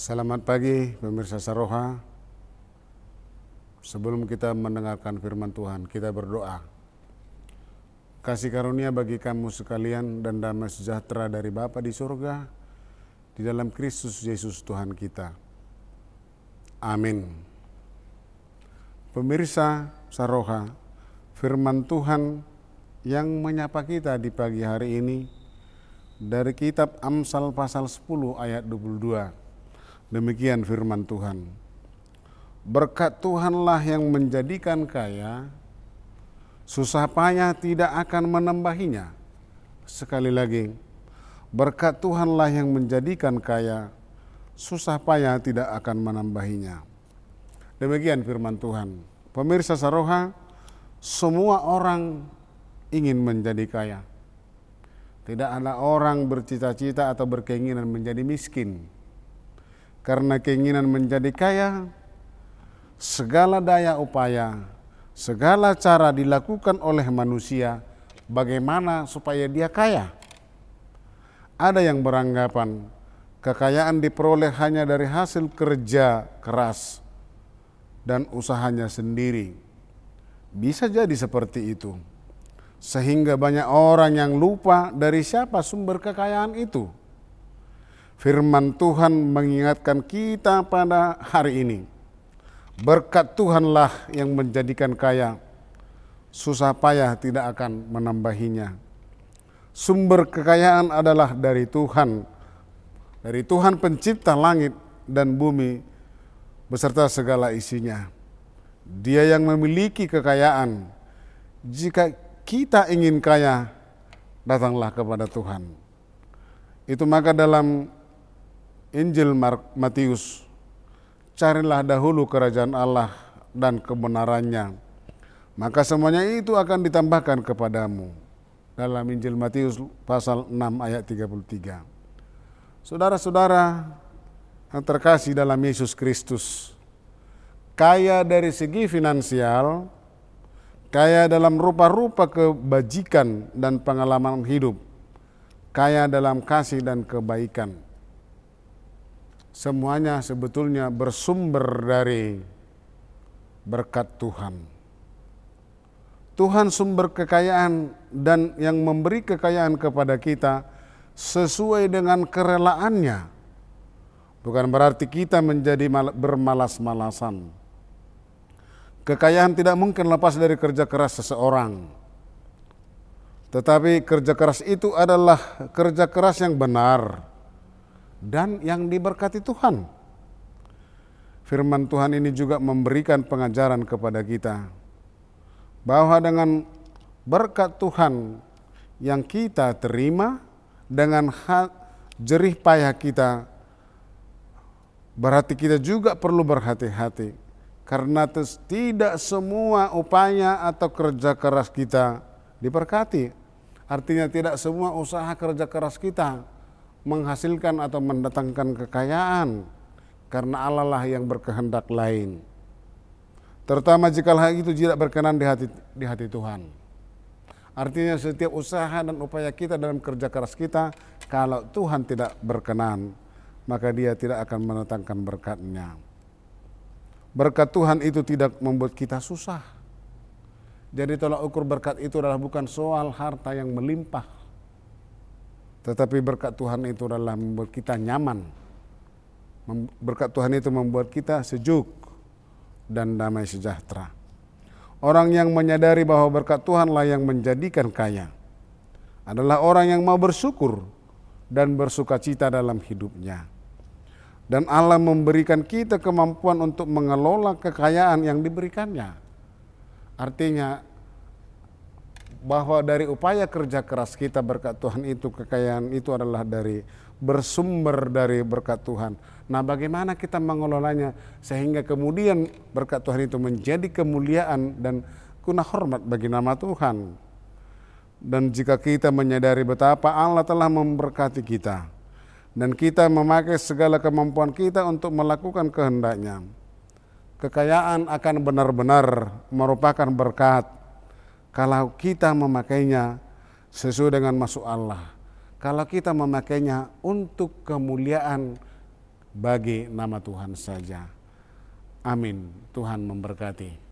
Selamat pagi pemirsa Saroha. Sebelum kita mendengarkan firman Tuhan, kita berdoa. Kasih karunia bagi kamu sekalian dan damai sejahtera dari Bapa di surga di dalam Kristus Yesus Tuhan kita. Amin. Pemirsa Saroha, firman Tuhan yang menyapa kita di pagi hari ini dari kitab Amsal pasal 10 ayat 22. Demikian firman Tuhan. Berkat Tuhanlah yang menjadikan kaya, susah payah tidak akan menambahinya. Sekali lagi, berkat Tuhanlah yang menjadikan kaya, susah payah tidak akan menambahinya. Demikian firman Tuhan. Pemirsa Saroha, semua orang ingin menjadi kaya. Tidak ada orang bercita-cita atau berkeinginan menjadi miskin. Karena keinginan menjadi kaya, segala daya upaya, segala cara dilakukan oleh manusia bagaimana supaya dia kaya. Ada yang beranggapan kekayaan diperoleh hanya dari hasil kerja keras dan usahanya sendiri. Bisa jadi seperti itu. Sehingga banyak orang yang lupa dari siapa sumber kekayaan itu. Firman Tuhan mengingatkan kita pada hari ini Berkat Tuhanlah yang menjadikan kaya, susah payah tidak akan menambahinya. Sumber kekayaan adalah dari Tuhan, dari Tuhan pencipta langit dan bumi beserta segala isinya. Dia yang memiliki kekayaan. Jika kita ingin kaya, datanglah kepada Tuhan. Itu maka dalam Injil Matius carilah dahulu kerajaan Allah dan kebenarannya. Maka semuanya itu akan ditambahkan kepadamu. Dalam Injil Matius pasal 6 ayat 33. Saudara-saudara yang terkasih dalam Yesus Kristus, kaya dari segi finansial, kaya dalam rupa-rupa kebajikan dan pengalaman hidup, kaya dalam kasih dan kebaikan semuanya sebetulnya bersumber dari berkat Tuhan. Tuhan sumber kekayaan dan yang memberi kekayaan kepada kita sesuai dengan kerelaannya. Bukan berarti kita menjadi bermalas-malasan. Kekayaan tidak mungkin lepas dari kerja keras seseorang. Tetapi kerja keras itu adalah kerja keras yang benar dan yang diberkati Tuhan. Firman Tuhan ini juga memberikan pengajaran kepada kita bahwa dengan berkat Tuhan yang kita terima dengan jerih payah kita berarti kita juga perlu berhati-hati karena tidak semua upaya atau kerja keras kita diberkati. Artinya tidak semua usaha kerja keras kita menghasilkan atau mendatangkan kekayaan karena Allah lah yang berkehendak lain. Terutama jika hal itu tidak berkenan di hati, di hati Tuhan. Artinya setiap usaha dan upaya kita dalam kerja keras kita, kalau Tuhan tidak berkenan, maka dia tidak akan mendatangkan berkatnya. Berkat Tuhan itu tidak membuat kita susah. Jadi tolak ukur berkat itu adalah bukan soal harta yang melimpah, tetapi berkat Tuhan itu adalah membuat kita nyaman. Berkat Tuhan itu membuat kita sejuk dan damai sejahtera. Orang yang menyadari bahwa berkat Tuhanlah yang menjadikan kaya adalah orang yang mau bersyukur dan bersuka cita dalam hidupnya. Dan Allah memberikan kita kemampuan untuk mengelola kekayaan yang diberikannya. Artinya bahwa dari upaya kerja keras kita berkat Tuhan itu kekayaan itu adalah dari bersumber dari berkat Tuhan. Nah, bagaimana kita mengelolanya sehingga kemudian berkat Tuhan itu menjadi kemuliaan dan guna hormat bagi nama Tuhan. Dan jika kita menyadari betapa Allah telah memberkati kita dan kita memakai segala kemampuan kita untuk melakukan kehendaknya, kekayaan akan benar-benar merupakan berkat kalau kita memakainya sesuai dengan masuk Allah. Kalau kita memakainya untuk kemuliaan bagi nama Tuhan saja. Amin. Tuhan memberkati.